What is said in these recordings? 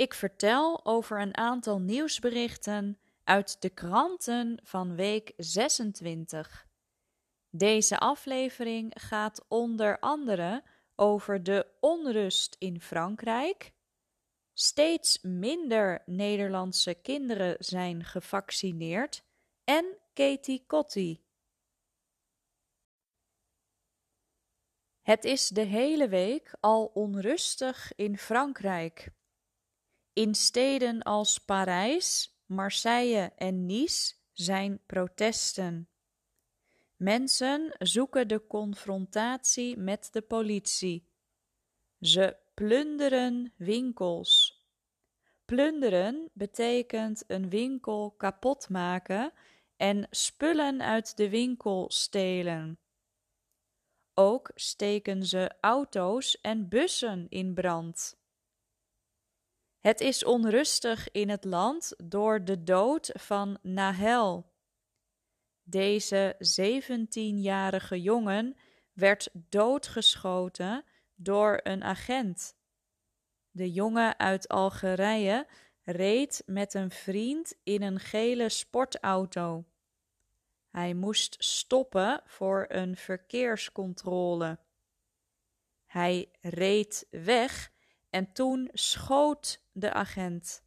Ik vertel over een aantal nieuwsberichten uit de kranten van week 26. Deze aflevering gaat onder andere over de onrust in Frankrijk. Steeds minder Nederlandse kinderen zijn gevaccineerd en Katie Kotti. Het is de hele week al onrustig in Frankrijk. In steden als Parijs, Marseille en Nice zijn protesten. Mensen zoeken de confrontatie met de politie. Ze plunderen winkels. Plunderen betekent een winkel kapot maken en spullen uit de winkel stelen. Ook steken ze auto's en bussen in brand. Het is onrustig in het land door de dood van Nahel. Deze 17-jarige jongen werd doodgeschoten door een agent. De jongen uit Algerije reed met een vriend in een gele sportauto. Hij moest stoppen voor een verkeerscontrole. Hij reed weg en toen schoot de agent.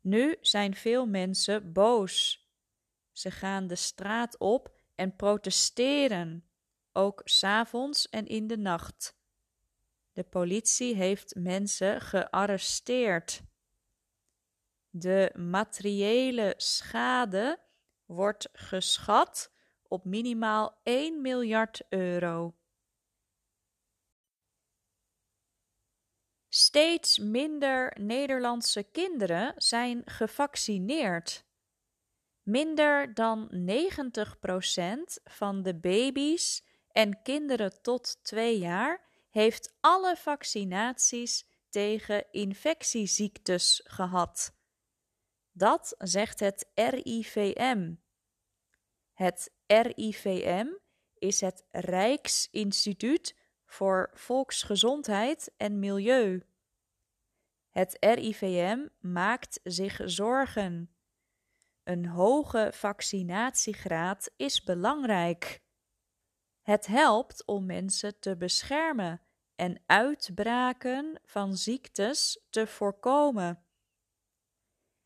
Nu zijn veel mensen boos. Ze gaan de straat op en protesteren, ook s'avonds en in de nacht. De politie heeft mensen gearresteerd. De materiële schade wordt geschat op minimaal 1 miljard euro. Steeds minder Nederlandse kinderen zijn gevaccineerd. Minder dan 90% van de baby's en kinderen tot 2 jaar heeft alle vaccinaties tegen infectieziektes gehad. Dat zegt het RIVM. Het RIVM is het Rijksinstituut voor Volksgezondheid en Milieu. Het RIVM maakt zich zorgen. Een hoge vaccinatiegraad is belangrijk. Het helpt om mensen te beschermen en uitbraken van ziektes te voorkomen.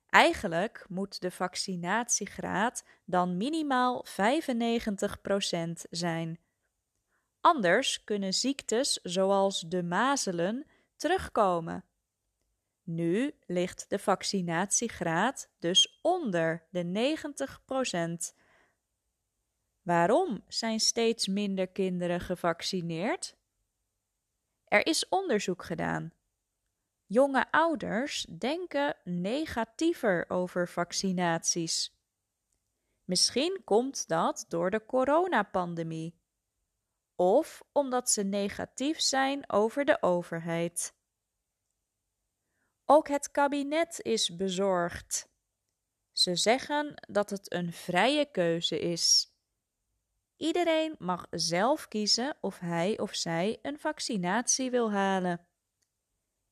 Eigenlijk moet de vaccinatiegraad dan minimaal 95% zijn. Anders kunnen ziektes zoals de mazelen terugkomen. Nu ligt de vaccinatiegraad dus onder de 90%. Waarom zijn steeds minder kinderen gevaccineerd? Er is onderzoek gedaan. Jonge ouders denken negatiever over vaccinaties. Misschien komt dat door de coronapandemie of omdat ze negatief zijn over de overheid. Ook het kabinet is bezorgd. Ze zeggen dat het een vrije keuze is. Iedereen mag zelf kiezen of hij of zij een vaccinatie wil halen.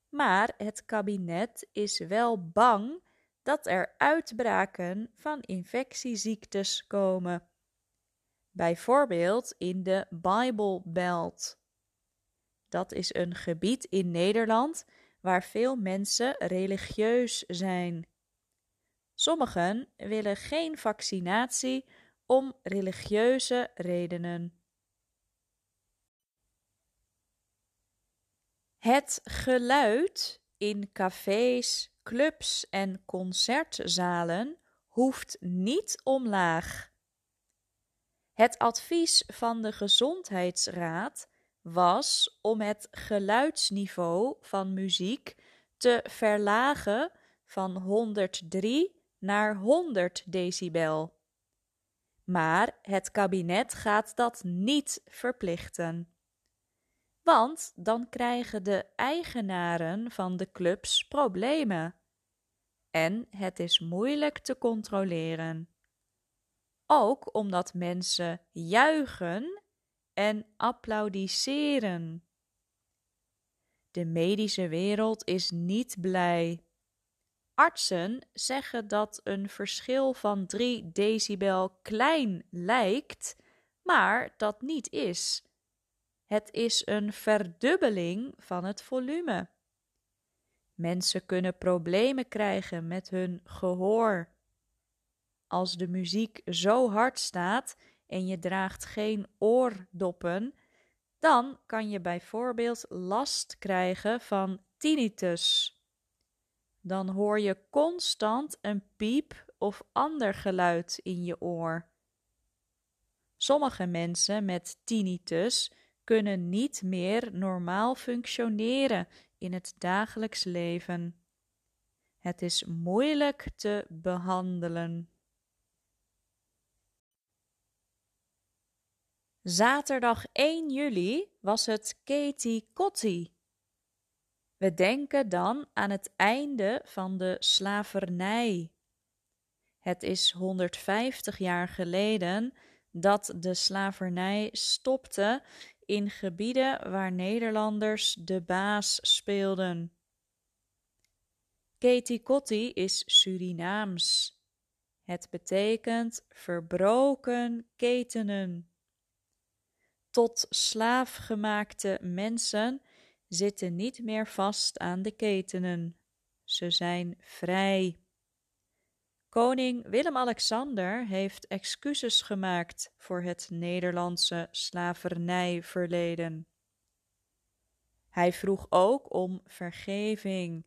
Maar het kabinet is wel bang dat er uitbraken van infectieziektes komen bijvoorbeeld in de Bible Belt. Dat is een gebied in Nederland waar veel mensen religieus zijn. Sommigen willen geen vaccinatie om religieuze redenen. Het geluid in cafés, clubs en concertzalen hoeft niet omlaag. Het advies van de Gezondheidsraad was om het geluidsniveau van muziek te verlagen van 103 naar 100 decibel. Maar het kabinet gaat dat niet verplichten. Want dan krijgen de eigenaren van de clubs problemen. En het is moeilijk te controleren. Ook omdat mensen juichen en applaudisseren. De medische wereld is niet blij. Artsen zeggen dat een verschil van 3 decibel klein lijkt, maar dat niet is. Het is een verdubbeling van het volume. Mensen kunnen problemen krijgen met hun gehoor. Als de muziek zo hard staat en je draagt geen oordoppen, dan kan je bijvoorbeeld last krijgen van tinnitus. Dan hoor je constant een piep of ander geluid in je oor. Sommige mensen met tinnitus kunnen niet meer normaal functioneren in het dagelijks leven. Het is moeilijk te behandelen. Zaterdag 1 juli was het Katie. We denken dan aan het einde van de slavernij. Het is 150 jaar geleden dat de slavernij stopte in gebieden waar Nederlanders de baas speelden. Katie is Surinaams. Het betekent verbroken ketenen. Tot slaafgemaakte mensen zitten niet meer vast aan de ketenen. Ze zijn vrij. Koning Willem-Alexander heeft excuses gemaakt voor het Nederlandse slavernijverleden. Hij vroeg ook om vergeving.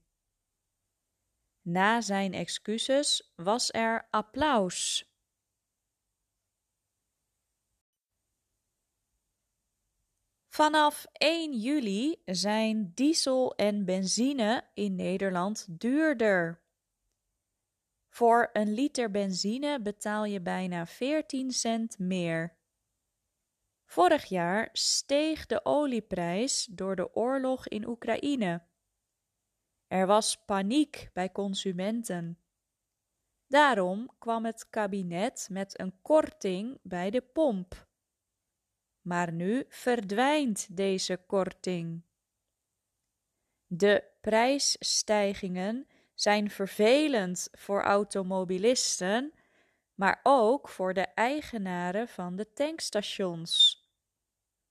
Na zijn excuses was er applaus. Vanaf 1 juli zijn diesel en benzine in Nederland duurder. Voor een liter benzine betaal je bijna 14 cent meer. Vorig jaar steeg de olieprijs door de oorlog in Oekraïne. Er was paniek bij consumenten. Daarom kwam het kabinet met een korting bij de pomp. Maar nu verdwijnt deze korting. De prijsstijgingen zijn vervelend voor automobilisten, maar ook voor de eigenaren van de tankstations.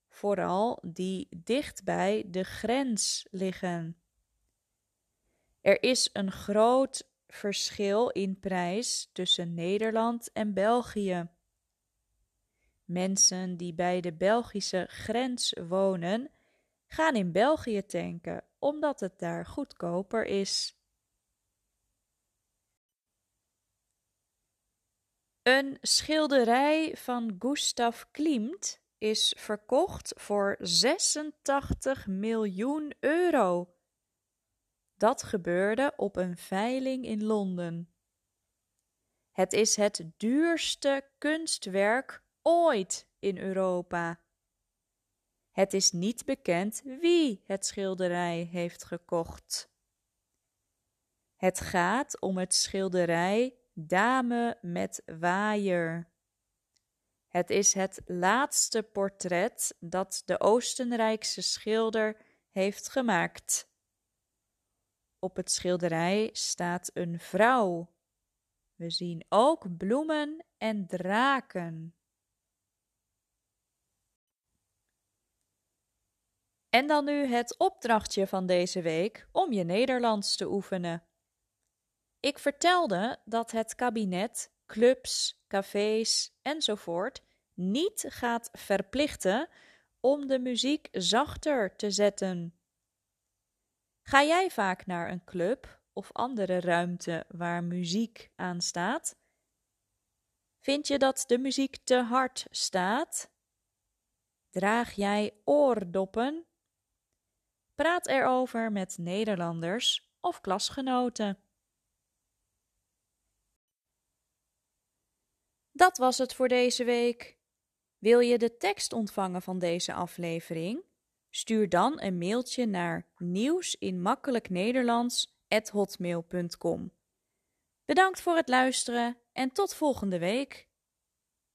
Vooral die dichtbij de grens liggen. Er is een groot verschil in prijs tussen Nederland en België. Mensen die bij de Belgische grens wonen, gaan in België tanken omdat het daar goedkoper is. Een schilderij van Gustav Klimt is verkocht voor 86 miljoen euro. Dat gebeurde op een veiling in Londen. Het is het duurste kunstwerk ooit in Europa. Het is niet bekend wie het schilderij heeft gekocht. Het gaat om het schilderij Dame met waaier. Het is het laatste portret dat de Oostenrijkse schilder heeft gemaakt. Op het schilderij staat een vrouw. We zien ook bloemen en draken. En dan nu het opdrachtje van deze week om je Nederlands te oefenen. Ik vertelde dat het kabinet clubs, cafés enzovoort niet gaat verplichten om de muziek zachter te zetten. Ga jij vaak naar een club of andere ruimte waar muziek aan staat? Vind je dat de muziek te hard staat? Draag jij oordoppen? Praat erover met Nederlanders of klasgenoten. Dat was het voor deze week. Wil je de tekst ontvangen van deze aflevering? Stuur dan een mailtje naar nieuwsinmakkelijknederlands@hotmail.com. Bedankt voor het luisteren en tot volgende week.